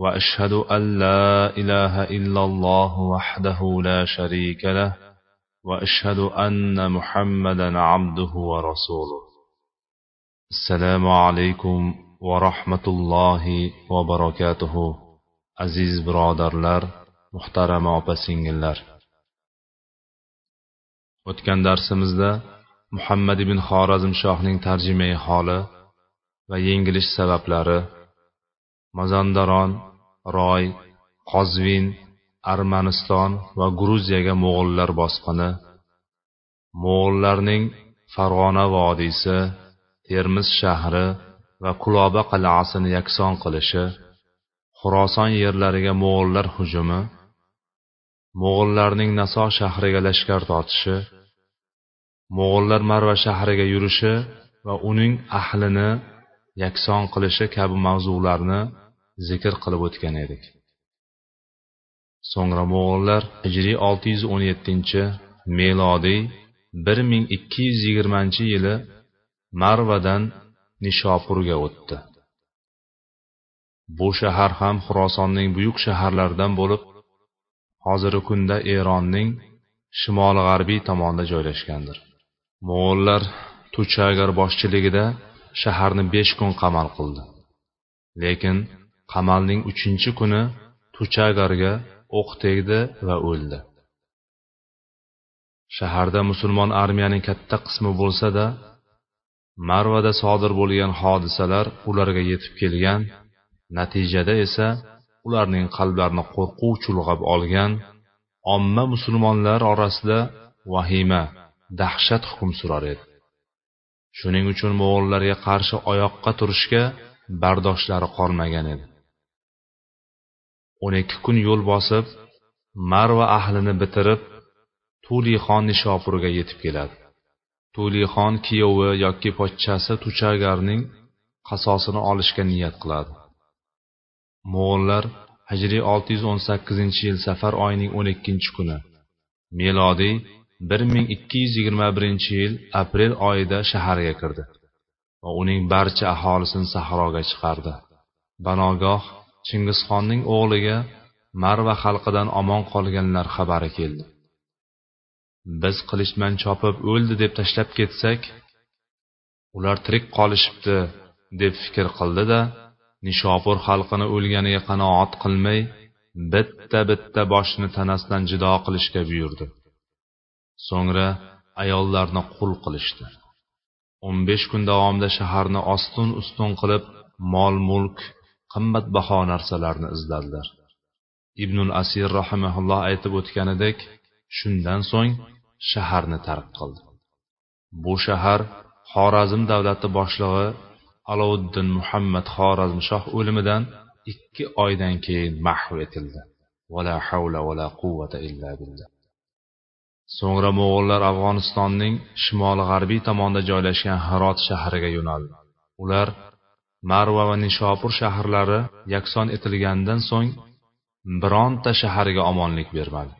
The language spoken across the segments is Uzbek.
واشهد ان لا اله الا الله وحده لا شريك له واشهد ان محمدا عبده ورسوله السلام عليكم ورحمه الله وبركاته aziz birodarlar muhtarama opa singillar o'tgan darsimizda muhammad ibn xorazmshohning tarjimai holi va yengilish sabablari mazandaron roy qozvin armaniston va gruziyaga mo'g'ullar bosqini. Mo'g'ullarning farg'ona vodiysi termiz shahri va quloba qal'asini yakson qilishi xuroson yerlariga mo'g'ullar hujumi mo'g'ullarning naso shahriga lashkar tortishi mo'g'ullar marva shahriga yurishi va uning ahlini yakson qilishi kabi mavzularni zikr qilib o'tgan edik. So'ngra mo'g'ullar hijriy 617 melodiy 1220 yili marvadan nishopurga o'tdi. Bu shahar ham xurosonning buyuk shaharlaridan bo'lib hozirgi kunda eronning shimoli g'arbiy tomonida joylashgandir. Mo'g'ullar tuchagar boshchiligida shaharni besh kun qamal qildi. Lekin qamalning uchinchi kuni tuchagarga o'q tegdi va o'ldi. Shaharda musulmon armiyaning katta qismi bo'lsa da marvada sodir bo'lgan hodisalar ularga yetib kelgan natijada esa ularning qalblarini qo'rquv chulg'ab olgan omma musulmonlar orasida vahima dahshat hukm surar edi. Shuning uchun mo'g'ullarga qarshi oyoqqa turishga bardoshlari qolmagan edi. O'n ikki kun yo'l bosib marva ahlini bitirib tulixon nishopurga yetib keladi. Tulixon kuyovi yoki pochchasi tuchagarning qasosini olishga niyat qiladi. Mo'g'ullar hijriy 618 yil safar oyining 12 kuni. Melodiy 1221 yil aprel oyida shaharga kirdi va uning barcha aholisini sahroga chiqardi. Banogoh chingizxonning o'g'liga marva xalqidan omon qolganlar xabari keldi. Biz qilichman chopib o'ldi deb tashlab ketsak ular tirik qolishibdi deb fikr qildi da nishopur xalqini o'lganiga qanoat qilmay bitta bitta boshni tanasidan jido qilishga buyurdi. So'ngra ayollarni qul qilishdi. O'n besh kun davomida shaharni ostun ustun qilib mol mulk qimmatbaho narsalarni izladilar. Ibnul asir rahimaulloh aytib o'tganidek shundan so'ng shaharni tark qildi. Bu shahar xorazm davlati boshlig'i alovuddin muhammad xorazmshoh o'limidan ikki oydan keyin mahv etildi. Vala havla vala quvvata illa billah. So'ngra mo'g'ullar afg'onistonning shimoli g'arbiy tomonida joylashgan hirot shahriga yo'naldi. Ular marva va nishopur shaharlari yakson etilganidan so'ng bironta shaharga omonlik bermadi.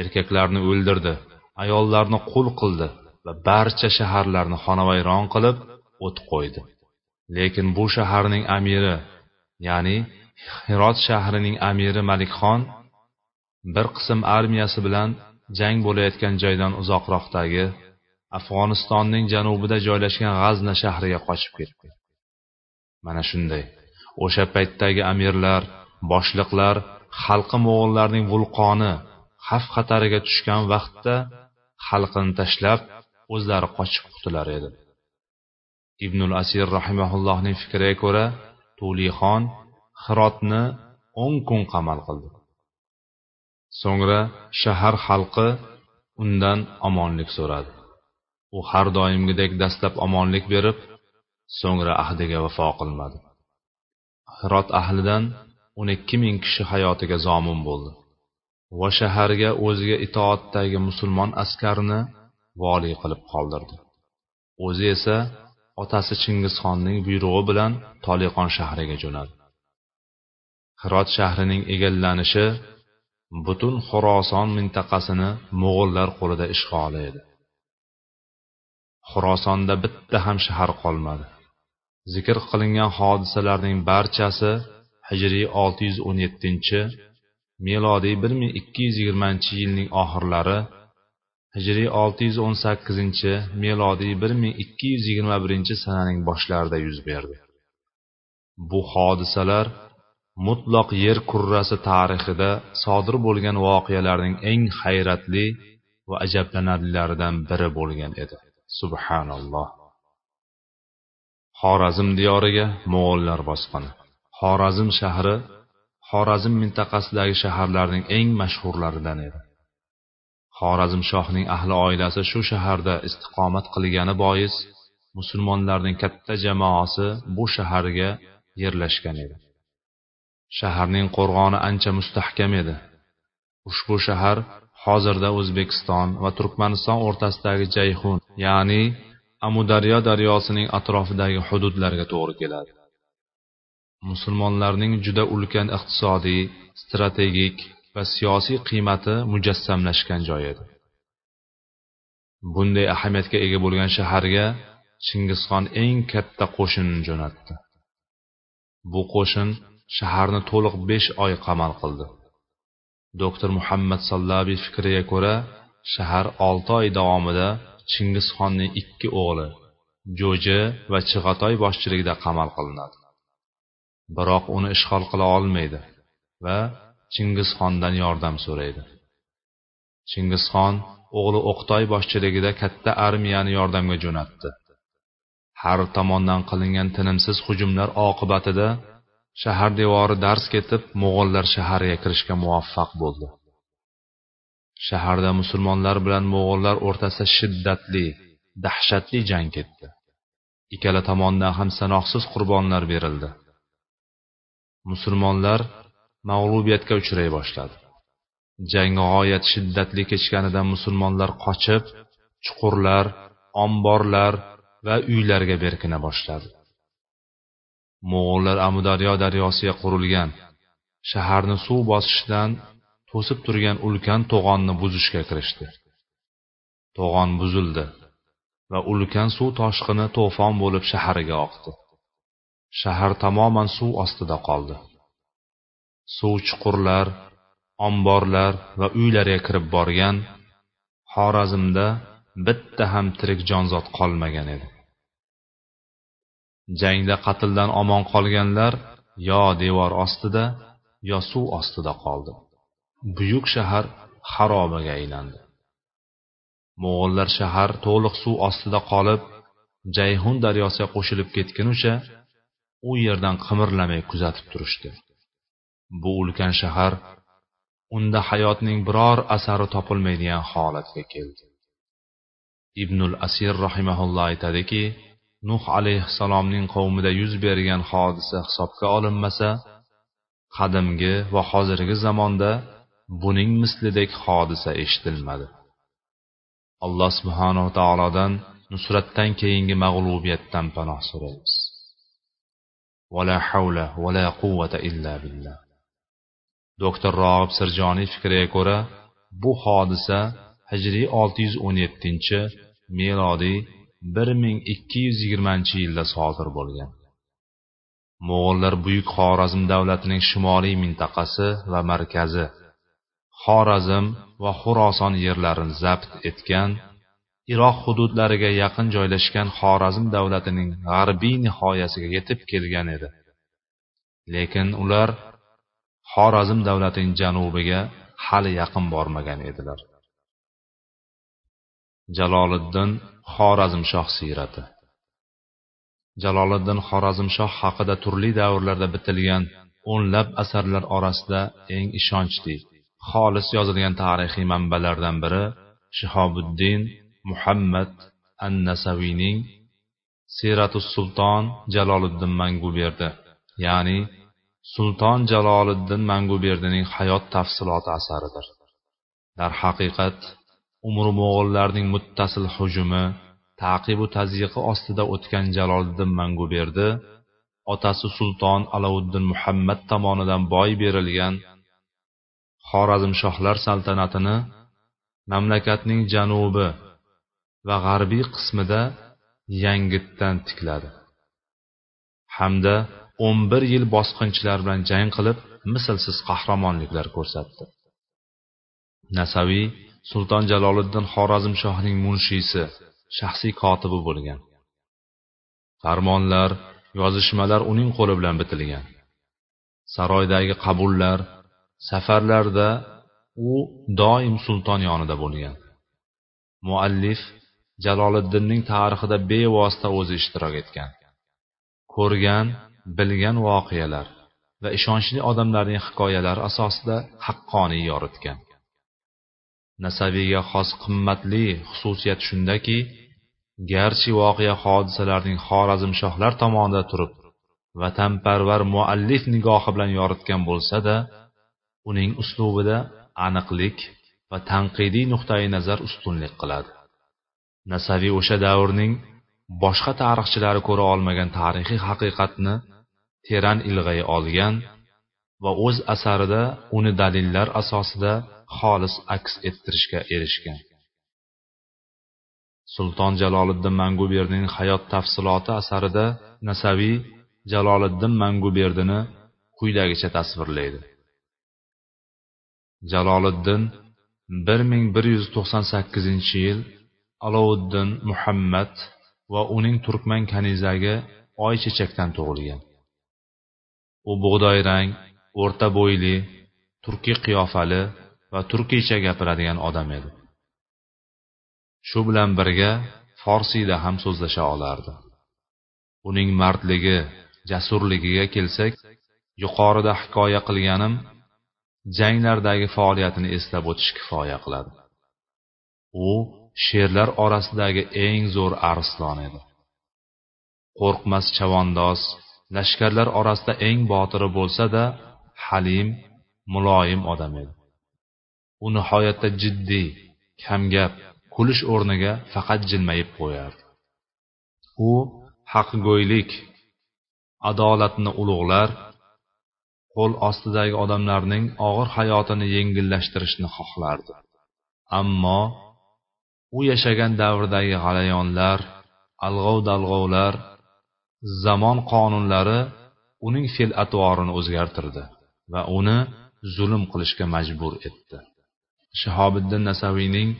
Erkaklarni o'ldirdi ayollarni qul qildi va barcha shaharlarni xonavayron qilib o't qo'ydi. Lekin bu shaharning amiri ya'ni hirot shahrining amiri malikxon bir qism armiyasi bilan jang bo'layotgan joydan uzoqroqdagi afg'onistonning janubida joylashgan g'azna shahriga qochib ketdi. Mana shunday. O'sha paytdagi amirlar boshliqlar xalqi mo'g'ullarning vulqoni xavf xatariga tushgan vaqtda xalqini tashlab o'zlari qochib qutular edi. Ibnul asir rahimaullohning fikriga ko'ra tulixon hirotni o'n kun qamal qildi. So'ngra shahar xalqi undan omonlik so'radi. U har doimgidek dastlab omonlik berib so'ngra ahdiga vafo qilmadi hirot ahlidan o'n ikki ming kishi hayotiga zomin bo'ldi. Va shaharga o'ziga itoatdagi musulmon askarini voliy qilib qoldirdi. O'zi esa otasi chingizxonning buyrug'i bilan toliqon shahriga jo'nadi. Hirot shahrining egallanishi butun xuroson mintaqasini mo'g'ullar qo'lida ishg'oli edi. Xurosonda bitta ham shahar qolmadi. Zikr qilingan hodisalarning barchasi hijriy 617 milodiy 1220 yilning oxirlari hijriy 618 milodiy 1221 sananing boshlarida yuz berdi. Bu hodisalar mutloq yer kurrasi tarixida sodir bo'lgan voqealarning eng hayratli va ajablanarlilaridan biri bo'lgan edi. Subhanalloh. Xorazm diyoriga mo'g'ullar bosqini. Xorazm shahri xorazm mintaqasidagi shaharlarning eng mashhurlaridan edi. Xorazm shohning ahli oilasi shu shaharda istiqomat qilgani bois musulmonlarning katta jamoasi bu shaharga yerlashgan edi. Shaharning qo'rg'oni ancha mustahkam edi. Ushbu shahar hozirda o'zbekiston va turkmaniston o'rtasidagi jayhun ya'ni amudaryo daryosining atrofidagi hududlarga to'g'ri keladi. Musulmonlarning juda ulkan iqtisodiy strategik va siyosiy qiymati mujassamlashgan joy edi. Bunday ahamiyatga ega bo'lgan shaharga chingizxon eng katta qo'shinni jo'natdi. Bu qo'shin shaharni to'liq besh oy qamal qildi. Doktor muhammad sallabiy fikriga ko'ra shahar olti oy davomida chingizxonning ikki o'g'li jo'ja va chig'atoy boshchiligida qamal qilinadi. Biroq uni ishg'ol qila olmaydi va chingizxondan yordam so'raydi. Chingizxon o'g'li o'qtoy boshchiligida katta armiyani yordamga jo'natdi. Har tomondan qilingan tinimsiz hujumlar oqibatida shahar devori dars ketib mo'g'ollar shaharga kirishga muvaffaq bo'ldi. Shaharda musulmonlar bilan mo'g'ullar o'rtasida shiddatli dahshatli jang ketdi. Ikkala tomondan ham sanoqsiz qurbonlar berildi. Musulmonlar mag'lubiyatga uchray boshladi. Jang g'oyat shiddatli kechganidan musulmonlar qochib chuqurlar omborlar va uylarga berkina boshladi. Mo'g'ullar amudaryo daryosiga qurilgan. Shaharni suv bosishdan to'sib turgan ulkan to'g'onni buzishga kirishdi. To'g'on buzildi va ulkan suv toshqini to'fon bo'lib shaharga oqdi. Shahar tamoman suv ostida qoldi. Suv chuqurlar omborlar va uylarga kirib borgan xorazmda bitta ham tirik jonzot qolmagan edi. Jangda qatldan omon qolganlar yo devor ostida yo suv ostida qoldi. Buyuk shahar haromaga aylandi. Mo'g'ullar shahar to'liq suv ostida qolib jayhun daryosiga qo'shilib ketgunicha u yerdan qimirlamay kuzatib turishdi. Bu ulkan shahar unda hayotning biror asari topilmaydigan holatga keldi. Ibnul asir rahimaulloh aytadiki nuh alayhissalomning qavmida yuz bergan hodisa hisobga olinmasa qadimgi va hozirgi zamonda buning mislidek hodisa eshitilmadi. Alloh subhanava taolodan nusratdan keyingi mag'lubiyatdan panoh so'raymiz. Vala havla vala quvvata illa billah. Doktor rog'ib sirjoniy fikriga ko'ra bu hodisa hijriy 617 milodiy 1220 yilda sodir bo'lgan. Mo'g'ullar buyuk xorazm davlatining shimoliy mintaqasi va markazi xorazm va xuroson yerlarini zabt etgan iroq hududlariga yaqin joylashgan xorazm davlatining g'arbiy nihoyasiga yetib kelgan edi. Lekin ular xorazm davlatining janubiga hali yaqin bormagan edilar. Jaloliddin xorazmshoh siyrati jaloliddin xorazmshoh haqida turli davrlarda bitilgan o'nlab asarlar orasida eng ishonchli xolis yozilgan tarixiy manbalardan biri shihobuddin muhammad an nasaviyning siratu sulton jaloliddin manguberdi ya'ni sulton jaloliddin manguberdining hayot tafsiloti asaridir. Darhaqiqat umri mo'g'illarning muttasil hujumi taqibu tazyiqi ostida o'tgan jaloliddin manguberdi otasi sulton alovuddin muhammad tomonidan boy berilgan xorazmshohlar saltanatini mamlakatning janubi va g'arbiy qismida yangitdan tikladi. Hamda o'n bir yil bosqinchilar bilan jang qilib mislsiz qahramonliklar ko'rsatdi. Nasaviy sulton jaloliddin xorazmshohning munshiysi shaxsiy kotibi bo'lgan. Farmonlar yozishmalar uning qo'li bilan bitilgan. Saroydagi qabullar safarlarda u doim sulton yonida bo'lgan. Muallif jaloliddinning tarixida bevosita o'zi ishtirok etgan. Ko'rgan bilgan voqealar va ishonchli odamlarning hikoyalari asosida haqqoniy yoritgan. Nasabiyga xos qimmatli xususiyat shundaki garchi voqea hodisalarning xorazmshohlar tomonida turib vatanparvar muallif nigohi bilan yoritgan bo'lsa-da uning uslubida aniqlik va tanqidiy nuqtai nazar ustunlik qiladi. Nasaviy o'sha davrning boshqa tarixchilari ko'ra olmagan tarixiy haqiqatni teran ilg'ay olgan va o'z asarida uni dalillar asosida xolis aks ettirishga erishgan. Sulton jaloliddin manguberdining hayot tafsiloti asarida nasaviy jaloliddin manguberdini quyidagicha tasvirlaydi. Jaloliddin bir ming bir yuz to'qson sakkizinchi yil alovuddin muhammad va uning turkman kanizagi oychechakdan tug'ilgan. U bug'doyrang o'rta bo'yli turkiy qiyofali va turkiycha gapiradigan odam edi. Shu bilan birga forsiyda ham so'zlasha olardi. Uning mardligi jasurligiga kelsak yuqorida hikoya qilganim janglardagi faoliyatini eslab o'tish kifoya qiladi. U sherlar orasidagi eng zo'r arslon edi. Qo'rqmas chavandoz lashkarlar orasida eng botiri bo'lsa-da halim muloyim odam edi. U nihoyatda jiddiy kamgap kulish o'rniga faqat jilmayib qo'yardi. U haqgo'ylik adolatni ulug'lar qo'l ostidagi odamlarning og'ir hayotini yengillashtirishni xohlardi. Ammo u yashagan davrdagi g'alayonlar alg'ov dalg'ovlar zamon qonunlari uning fe'l atvorini o'zgartirdi va uni zulm qilishga majbur etdi. Shahobiddin nasaviyning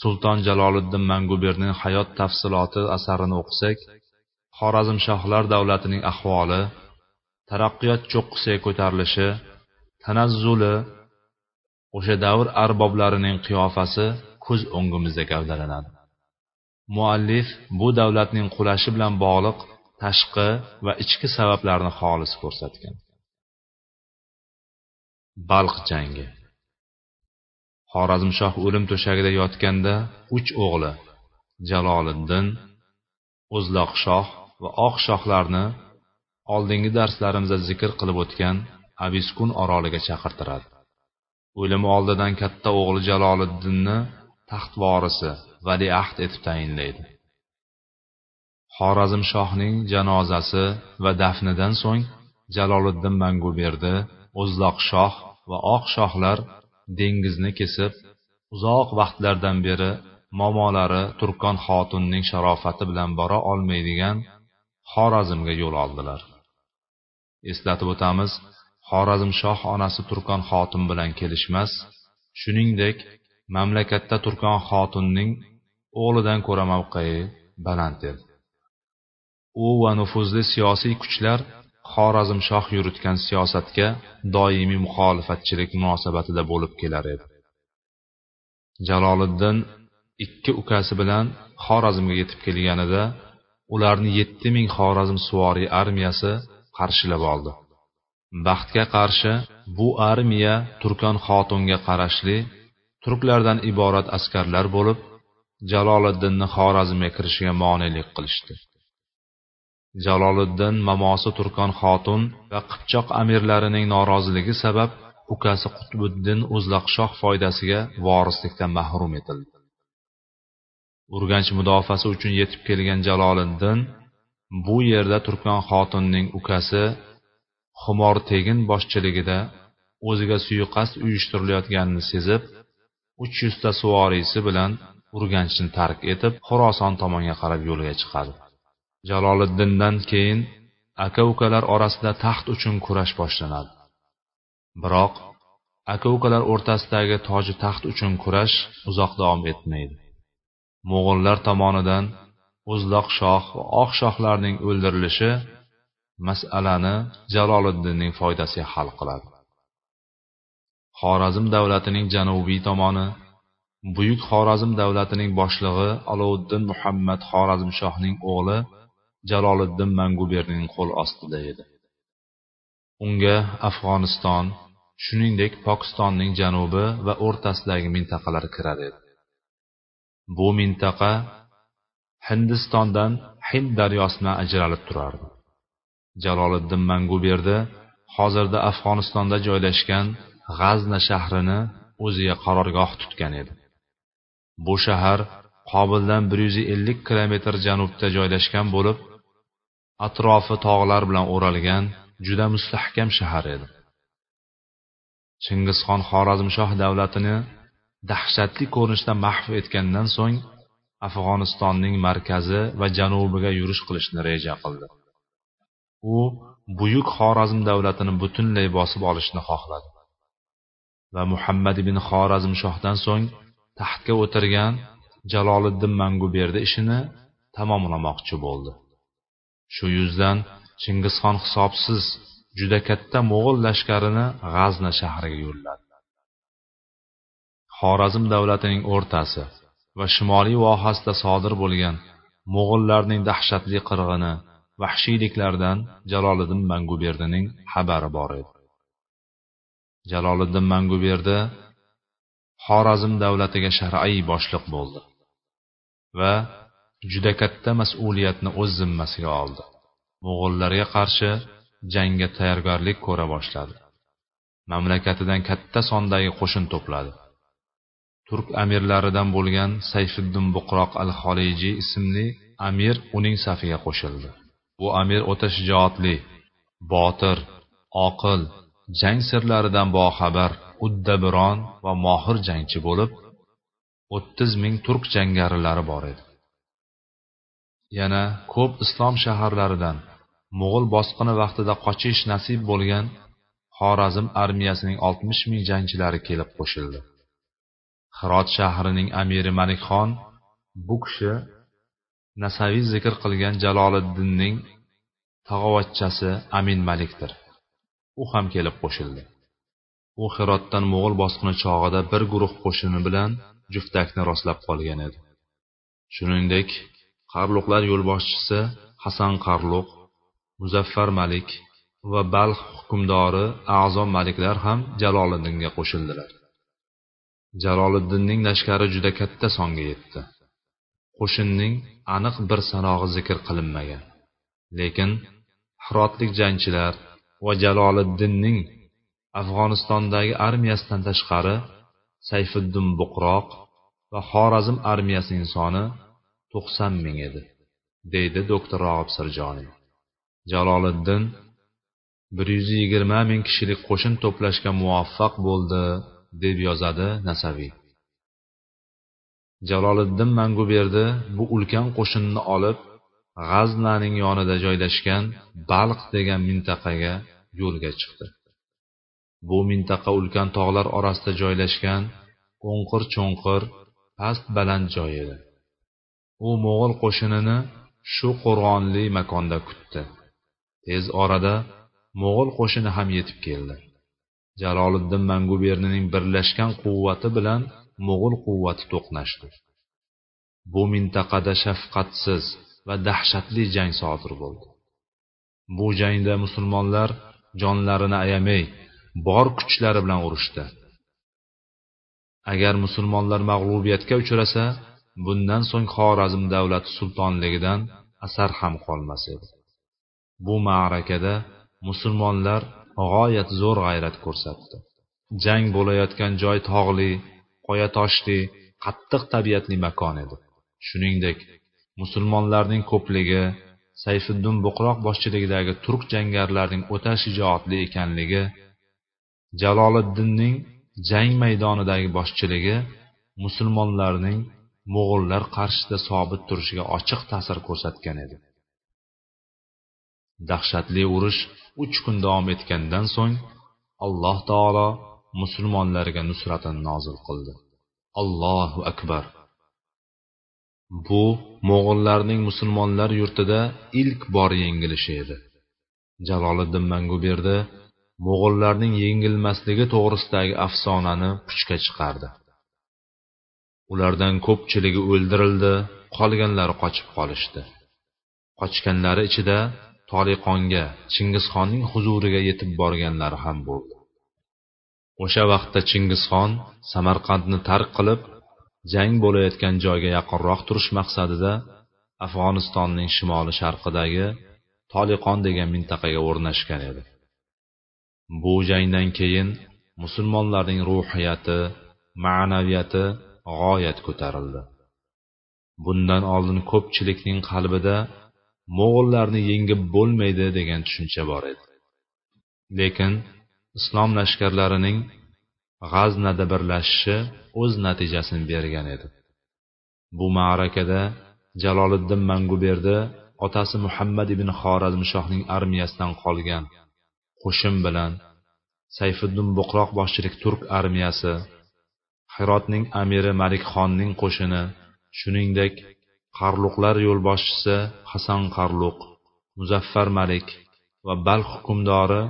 sulton jaloliddin manguberning hayot tafsiloti asarini o'qisak xorazmshohlar davlatining ahvoli taraqqiyot cho'qqisiga ko'tarilishi tanazzuli o'sha davr arboblarining qiyofasi ko'z o'ngimizda gavdalanadi. Muallif bu davlatning qulashi bilan bog'liq tashqi va ichki sabablarni xolis ko'rsatgan. Balq jangi. Xorazmshoh o'lim to'shagida yotganda uch o'g'li jaloliddin o'zloqshoh va oq shohlarni oldingi darslarimizda zikr qilib o'tgan abiskun oroliga chaqirtiradi. O'limi oldidan katta o'g'li jaloliddinni taxt vorisi valiahd etib tayinlaydi. Xorazm shohning janozasi va dafnidan so'ng jaloliddin manguberdi o'zloq shoh va oq shohlar dengizni kesib uzoq vaqtlardan beri momolari turkon xotunning sharofati bilan bora olmaydigan xorazmga yo'l oldilar. Eslatib o'tamiz xorazmshoh onasi turkon xotin bilan kelishmas. Shuningdek mamlakatda turkon xotunning o'g'lidan ko'ra mavqei baland edi. U va nufuzli siyosiy kuchlar xorazmshoh yuritgan siyosatga doimiy muxolifatchilik munosabatida bo'lib kelar edi. Jaloliddin ikki ukasi bilan xorazmga yetib kelganida ularni yetti ming xorazm suvoriy armiyasi qarshilab oldi. Baxtga qarshi bu armiya turkon xotunga qarashli turklardan iborat askarlar bo'lib jaloliddinni xorazmga kirishiga monelik qilishdi. Jaloliddin mamosi turkon xotun va qipchoq amirlarining noroziligi sabab ukasi qutbiddin o'zlaqshoh foydasiga vorislikdan mahrum etildi. Urganch mudofaasi uchun yetib kelgan jaloliddin bu yerda turgan xotinning ukasi xumor tegin boshchiligida o'ziga suiqasd uyushtirilayotganini sezib uch yuzta suvoriysi bilan urganchni tark etib xuroson tomonga qarab yo'lga chiqadi. Jaloliddindan keyin aka ukalar orasida taxt uchun kurash boshlanadi. Biroq aka ukalar o'rtasidagi toji taxt uchun kurash uzoq davom etmaydi. Mo'g'ullar tomonidan o'zloq shoh va oq shohlarning o'ldirilishi masalani jaloliddinning foydasiga hal qiladi. Xorazm davlatining janubiy tomoni buyuk xorazm davlatining boshlig'i aloviddin muhammad xorazmshohning o'g'li jaloliddin manguberning qo'l ostida edi. Unga afg'oniston shuningdek pokistonning janubi va o'rtasidagi mintaqalar kirar edi. Bu mintaqa hindistondan hind daryosidan ajralib turardi. Jaloliddin manguberdi hozirda afg'onistonda joylashgan g'azna shahrini o'ziga qarorgoh tutgan edi. Bu shahar qobildan bir yuz ellik kilometr janubda joylashgan bo'lib atrofi tog'lar bilan o'ralgan juda mustahkam shahar edi. Chingizxon xorazmshoh davlatini dahshatli ko'rinishda mahv etgandan so'ng afg'onistonning markazi va janubiga yurish qilishni reja qildi. U buyuk xorazm davlatini butunlay bosib olishni xohladi. Va muhammad ibn xorazm shohdan so'ng taxtga o'tirgan jaloliddin manguberdi ishini tamomlamoqchi bo'ldi. Shu yuzdan chingizxon hisobsiz juda katta mo'g'ul lashkarini g'azna shahriga yo'lladi. Xorazm davlatining o'rtasi va shimoliy vohasida sodir bo'lgan mo'g'ullarning dahshatli qirg'ini vahshiyliklardan jaloliddin manguberdining xabari bor edi. Jaloliddin manguberdi xorazm davlatiga shar'iy boshliq bo'ldi va juda katta mas'uliyatni o'z zimmasiga oldi. Mo'g'ullarga qarshi jangga tayyorgarlik ko'ra boshladi. Mamlakatidan katta sondagi qo'shin to'pladi. Turk amirlaridan bo'lgan sayfiddin buqroq al xolijiy ismli amir uning safiga qo'shildi. Bu amir o'ta shijoatli botir oqil jang sirlaridan boxabar uddabiron va mohir jangchi bo'lib o'ttiz ming turk jangarilari bor edi. Yana ko'p islom shaharlaridan mo'g'ul bosqini vaqtida qochish nasib bo'lgan xorazm armiyasining oltmish ming jangchilari kelib qo'shildi. Hirot shahrining amiri malikxon bu kishi nasaviy zikr qilgan jaloliddinning tag'ovatchasi amin malikdir. U ham kelib qo'shildi. U hirotdan mo'g'ul bosqini chog'ida bir guruh qo'shini bilan juftakni rostlab qolgan edi. Shuningdek qarluqlar yo'lboshchisi hasan qarluq muzaffar malik va balx hukmdori a'zom maliklar ham jaloliddinga qo'shildilar. Jaloliddinning lashkari juda katta songa yetdi. Qo'shinning aniq bir sanog'i zikr qilinmagan. Lekin hirotlik jangchilar va jaloliddinning afg'onistondagi armiyasidan tashqari sayfiddin buqroq va xorazm armiyasining soni to'qson ming edi deydi doktor rog'ib sirjoniy jaloliddin bir yuz yigirma ming kishilik qo'shin to'plashga muvaffaq bo'ldi deb yozadi nasaviy. Jaloliddin manguberdi bu ulkan qo'shinni olib g'aznaning yonida joylashgan balq degan mintaqaga yo'lga chiqdi. Bu mintaqa ulkan tog'lar orasida joylashgan o'nqir cho'nqir past baland joy edi. U mo'g'ul qo'shinini shu qo'rg'onli makonda kutdi. Tez orada mo'g'ul qo'shini ham yetib keldi. Jaloliddin manguberdining birlashgan quvvati bilan mo'g'ul quvvati to'qnashdi. Bu mintaqada shafqatsiz va dahshatli jang sodir bo'ldi. Bu jangda musulmonlar jonlarini ayamay bor kuchlari bilan urushdi. Agar musulmonlar mag'lubiyatga uchrasa bundan so'ng xorazm davlati sultonligidan asar ham qolmas edi. Bu ma'rakada musulmonlar g'oyat zo'r g'ayrat ko'rsatdi. Jang bo'layotgan joy tog'li qoya toshli qattiq tabiatli makon edi. Shuningdek musulmonlarning ko'pligi sayfiddin buqroq boshchiligidagi turk jangarlarining o'ta shijoatli ekanligi jaloliddinning jang maydonidagi boshchiligi musulmonlarning mo'g'ullar qarshisida sobit turishiga ochiq ta'sir ko'rsatgan edi. Dahshatli urush uch kun davom etgandan so'ng alloh taolo musulmonlarga nusratini nozil qildi. Allohu akbar. Bu mo'g'ullarning musulmonlar yurtida ilk bor yengilishi edi. Jaloliddin manguberdi mo'g'ullarning yengilmasligi to'g'risidagi afsonani puchga chiqardi. Ulardan ko'pchiligi o'ldirildi qolganlari qochib qolishdi. Qochganlari ichida toliqonga chingizxonning huzuriga yetib borganlari ham bo'ldi. O'sha vaqtda chingizxon samarqandni tark qilib jang bo'layotgan joyga yaqinroq turish maqsadida afg'onistonning shimoli sharqidagi toliqon degan mintaqaga o'rnashgan edi. Bu jangdan keyin musulmonlarning ruhiyati ma'naviyati g'oyat ko'tarildi. Bundan oldin ko'pchilikning qalbida mo'g'ullarni yengib bo'lmaydi degan tushuncha bor edi. Lekin islom lashkarlarining g'aznada birlashishi o'z natijasini bergan edi. Bu ma'rakada jaloliddin manguberdi otasi muhammad ibn xorazmshohning armiyasidan qolgan. Qo'shin bilan sayfiddin buqroq boshchilik turk armiyasi hirotning amiri malikxonning qo'shini shuningdek qarluqlar yo'lboshchisi hasan qarluq muzaffar malik va balx hukmdori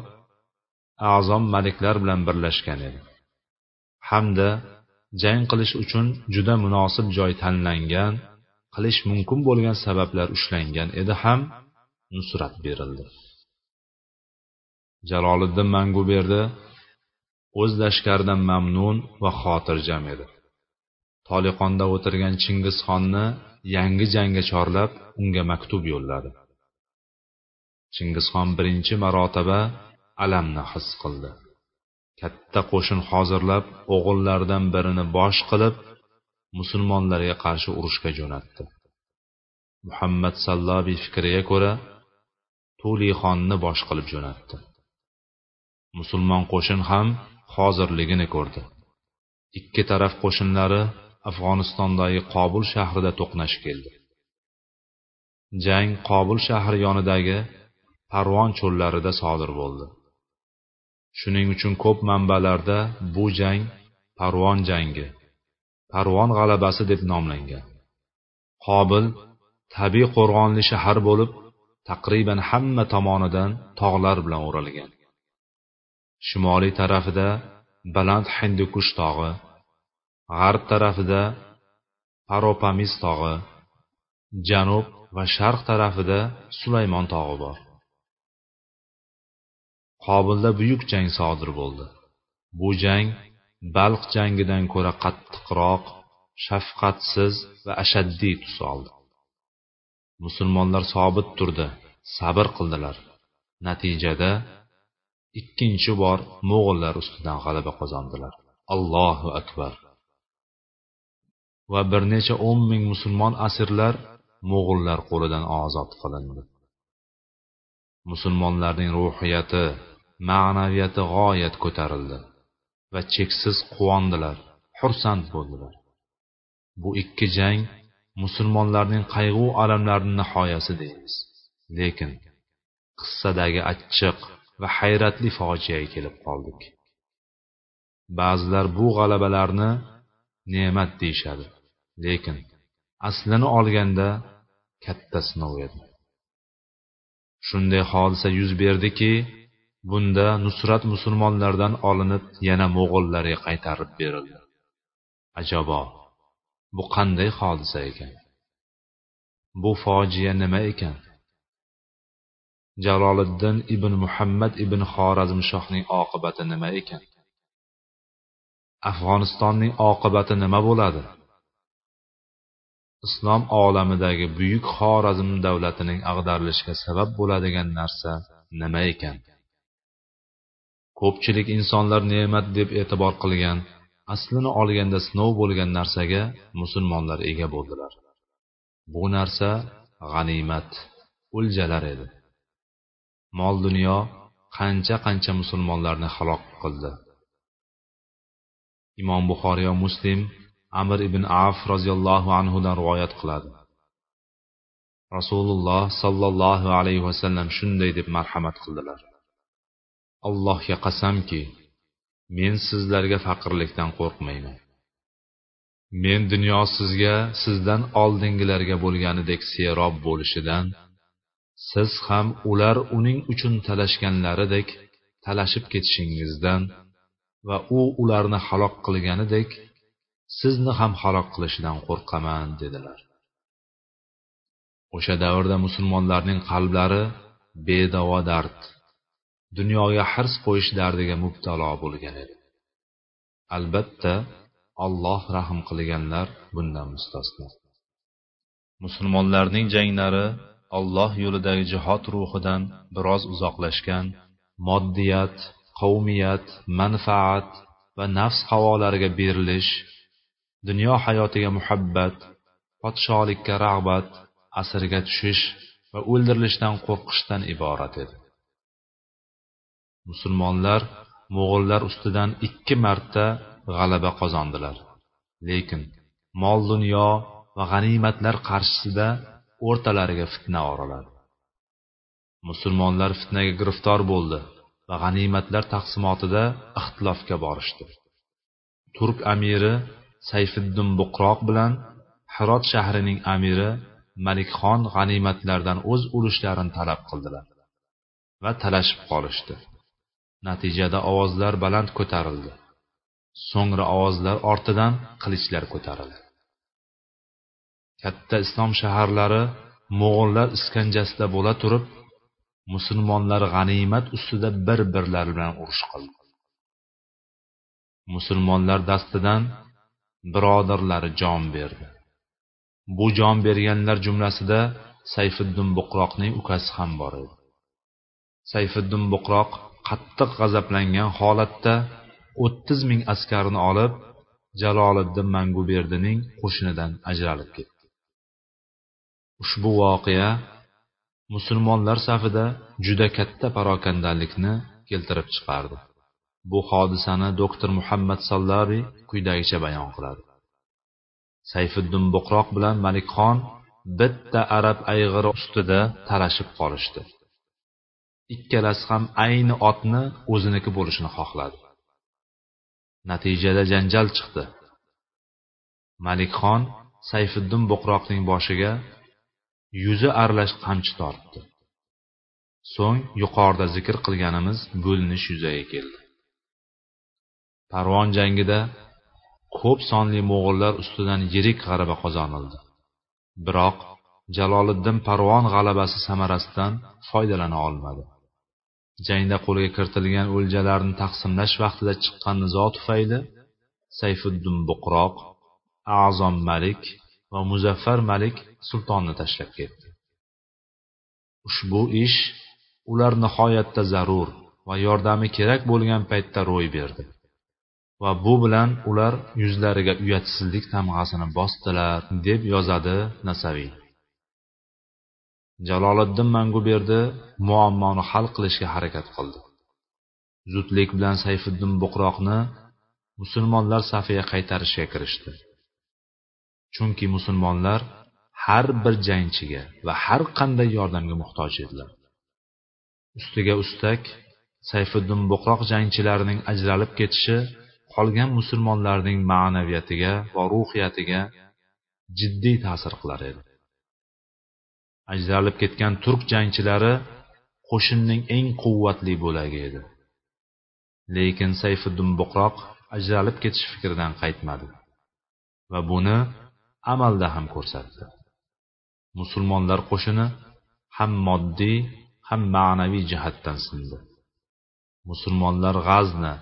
a'zom maliklar bilan birlashgan edi. Hamda jang qilish uchun juda munosib joy tanlangan qilish mumkin bo'lgan sabablar ushlangan edi ham nusrat berildi. Jaloliddin manguberdi o'z lashkaridan mamnun va xotirjam edi. Toliqonda o'tirgan chingizxonni yangi jangga chorlab unga maktub yo'lladi. Chingizxon birinchi marotaba alamni his qildi. Katta qo'shin hozirlab o'g'illaridan birini bosh qilib musulmonlarga qarshi urushga jo'natdi. Muhammad sallobiy fikriga ko'ra tulixonni bosh qilib jo'natdi. Musulmon qo'shin ham hozirligini ko'rdi. Ikki taraf qo'shinlari afg'onistondagi qobul shahrida to'qnash keldi. Jang qobul shahri yonidagi parvon cho'llarida sodir bo'ldi. Shuning uchun ko'p manbalarda bu jang parvon jangi parvon g'alabasi deb nomlangan. Qobil tabiiy qo'rg'onli shahar bo'lib taqriban hamma tomonidan tog'lar bilan o'ralgan. Shimoliy tarafida baland hindukush tog'i g'arb tarafida paropamiz tog'i janub va sharq tarafida sulaymon tog'i bor. Qobilda buyuk jang sodir bo'ldi. Bu jang balq jangidan ko'ra qattiqroq shafqatsiz va ashaddiy tus oldi. Musulmonlar sobit turdi sabr qildilar. Natijada ikkinchi bor mo'g'illar ustidan g'alaba qozondilar. Allohu akbar. Va bir necha o'n ming musulmon asirlar mo'g'ullar qo'lidan ozod qilindi. Musulmonlarning ruhiyati ma'naviyati g'oyat ko'tarildi va cheksiz quvondilar xursand bo'ldilar. Bu ikki jang musulmonlarning qayg'u alamlarining nihoyasi deymiz. Lekin qissadagi achchiq va hayratli fojiaga kelib qoldik. Ba'zilar bu g'alabalarni ne'mat deyishadi. Lekin aslini olganda katta sinov edi. Shunday hodisa yuz berdiki bunda nusrat musulmonlardan olinib yana mo'g'ullarga qaytarib berildi. Ajabo bu qanday hodisa ekan? Bu fojia nima ekan? Jaloliddin ibn muhammad ibn xorazmshohning oqibati nima ekan? Afg'onistonning oqibati nima bo'ladi? Islom olamidagi buyuk xorazm davlatining ag'darilishiga sabab bo'ladigan narsa nima ekan? Ko'pchilik insonlar ne'mat deb e'tibor qilgan aslini olganda sinov bo'lgan narsaga musulmonlar ega bo'ldilar. Bu narsa g'animat o'ljalar edi. Mol dunyo qancha qancha musulmonlarni halok qildi? Imom buxoriy va muslim amir ibn af roziyallohu anhudan rivoyat qiladi. Rasululloh sollallohu alayhi vasallam shunday deb marhamat qildilar. Allohga qasamki men sizlarga faqirlikdan qo'rqmayman. Men dunyo sizga sizdan oldingilarga bo'lganidek serob bo'lishidan siz ham ular uning uchun talashganlaridek talashib ketishingizdan va u ularni halok qilganidek sizni ham halok qilishidan qo'rqaman dedilar. O'sha davrda musulmonlarning qalblari bedavo dard dunyoga hirs qo'yish dardiga mubtalo bo'lgan edi. Albatta alloh rahm qilganlar bundan mustasno. Musulmonlarning janglari alloh yo'lidagi jihod ruhidan biroz uzoqlashgan moddiyat qavmiyat manfaat va nafs havolariga berilish dunyo hayotiga muhabbat podsholikka rag'bat asirga tushish va o'ldirilishdan qo'rqishdan iborat edi. Musulmonlar mo'g'ullar ustidan ikki marta g'alaba qozondilar. Lekin mol dunyo va g'animatlar qarshisida o'rtalariga fitna oraladi. Musulmonlar fitnaga giriftor bo'ldi va g'animatlar taqsimotida ixtilofga borishdi. Turk amiri sayfiddin buqroq bilan hirot shahrining amiri malikxon g'animatlardan o'z ulushlarini talab qildilar va talashib qolishdi. Natijada ovozlar baland ko'tarildi. So'ngra ovozlar ortidan qilichlar ko'tarildi. Katta islom shaharlari mo'g'ullar iskanjasida bo'la turib musulmonlar g'animat ustida bir birlari bilan urush qildi. Musulmonlar dastidan birodarlari jon berdi. Bu jon berganlar jumlasida sayfiddin buqroqning ukasi ham bor edi. Sayfiddin buqroq qattiq g'azablangan holatda o'ttiz ming askarini olib jaloliddin manguberdining qo'shinidan ajralib ketdi. Ushbu voqea musulmonlar safida juda katta parokandalikni keltirib chiqardi. Bu hodisani doktor muhammad Sallari quyidagicha bayon qiladi. Sayfiddin buqroq bilan malikxon bitta arab ayg'iri ustida talashib qolishdi. Ikkalasi ham ayni otni o'ziniki bo'lishini xohladi. Natijada janjal chiqdi. Malikxon sayfiddin buqroqning boshiga yuzi aralash qamchi tortdi. So'ng yuqorida zikr qilganimiz bo'linish yuzaga keldi. Parvon jangida ko'p sonli mo'g'ullar ustidan yirik g'alaba qozonildi. Biroq jaloliddin parvon g'alabasi samarasidan foydalana olmadi. Jangda qo'lga kiritilgan o'ljalarni taqsimlash vaqtida chiqqan nizo tufayli sayfiddin buqroq azom malik va muzaffar malik sultonni tashlab ketdi. Ushbu ish ular nihoyatda zarur va yordami kerak bo'lgan paytda ro'y berdi. Va bu bilan ular yuzlariga uyatsizlik tamg'asini bosdilar deb yozadi nasaviy. Jaloliddin manguberdi muammoni hal qilishga harakat qildi. Zudlik bilan sayfiddin buqroqni musulmonlar safiga qaytarishga kirishdi. Chunki musulmonlar har bir jangchiga va har qanday yordamga muhtoj edilar. Ustiga ustak sayfiddin buqroq jangchilarining ajralib ketishi qolgan musulmonlarning ma'naviyatiga va ruhiyatiga jiddiy ta'sir qilar edi. Ajralib ketgan turk jangchilari qo'shinning eng quvvatli bo'lagi edi. Lekin sayfiddin buqroq ajralib ketish fikridan qaytmadi va buni amalda ham ko'rsatdi. Musulmonlar qo'shini ham moddiy ham ma'naviy jihatdan sindi. Musulmonlar g'azni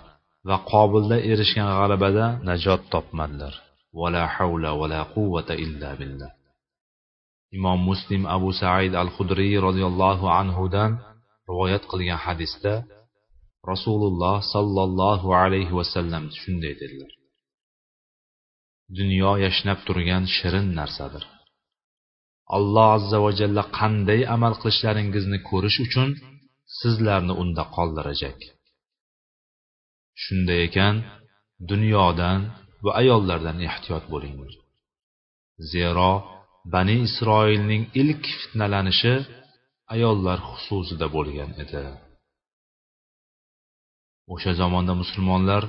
va qobilda erishgan g'alabada najot topmadilar. Vala havla vala quvvata illa billah. Imom muslim abu said al hudriy roziyallohu anhudan rivoyat qilgan hadisda rasululloh sollallohu alayhi vasallam shunday dedilar. Dunyo yashnab turgan shirin narsadir. Alloh azza va jalla qanday amal qilishlaringizni ko'rish uchun sizlarni unda qoldirajak. Shunday ekan dunyodan va ayollardan ehtiyot bo'linglar. Zero bani isroilning ilk fitnalanishi ayollar xususida bo'lgan edi. O'sha zamonda musulmonlar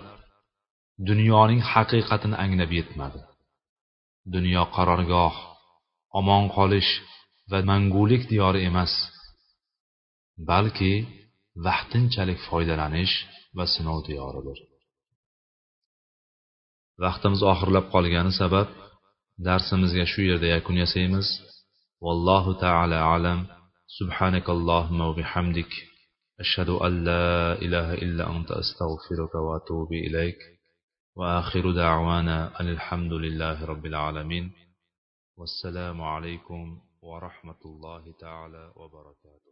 dunyoning haqiqatini anglab yetmadi. Dunyo qarorgoh omon qolish va mangulik diyori emas balki vaqtinchalik foydalanish va sinov diyoridir vaqtimiz oxirlab qolgani sabab darsimizga shu yerda yakun yasaymiz. Vallohu taala alam. Subhanakallohumma va bihamdik. Ashhadu an la ilaha illa anta astag'firuka va atubu ilayk. Va akhiru da'wana alhamdulillahi robbil alamin. Vassalomu alaykum va rahmatullohi taala va barakatuh.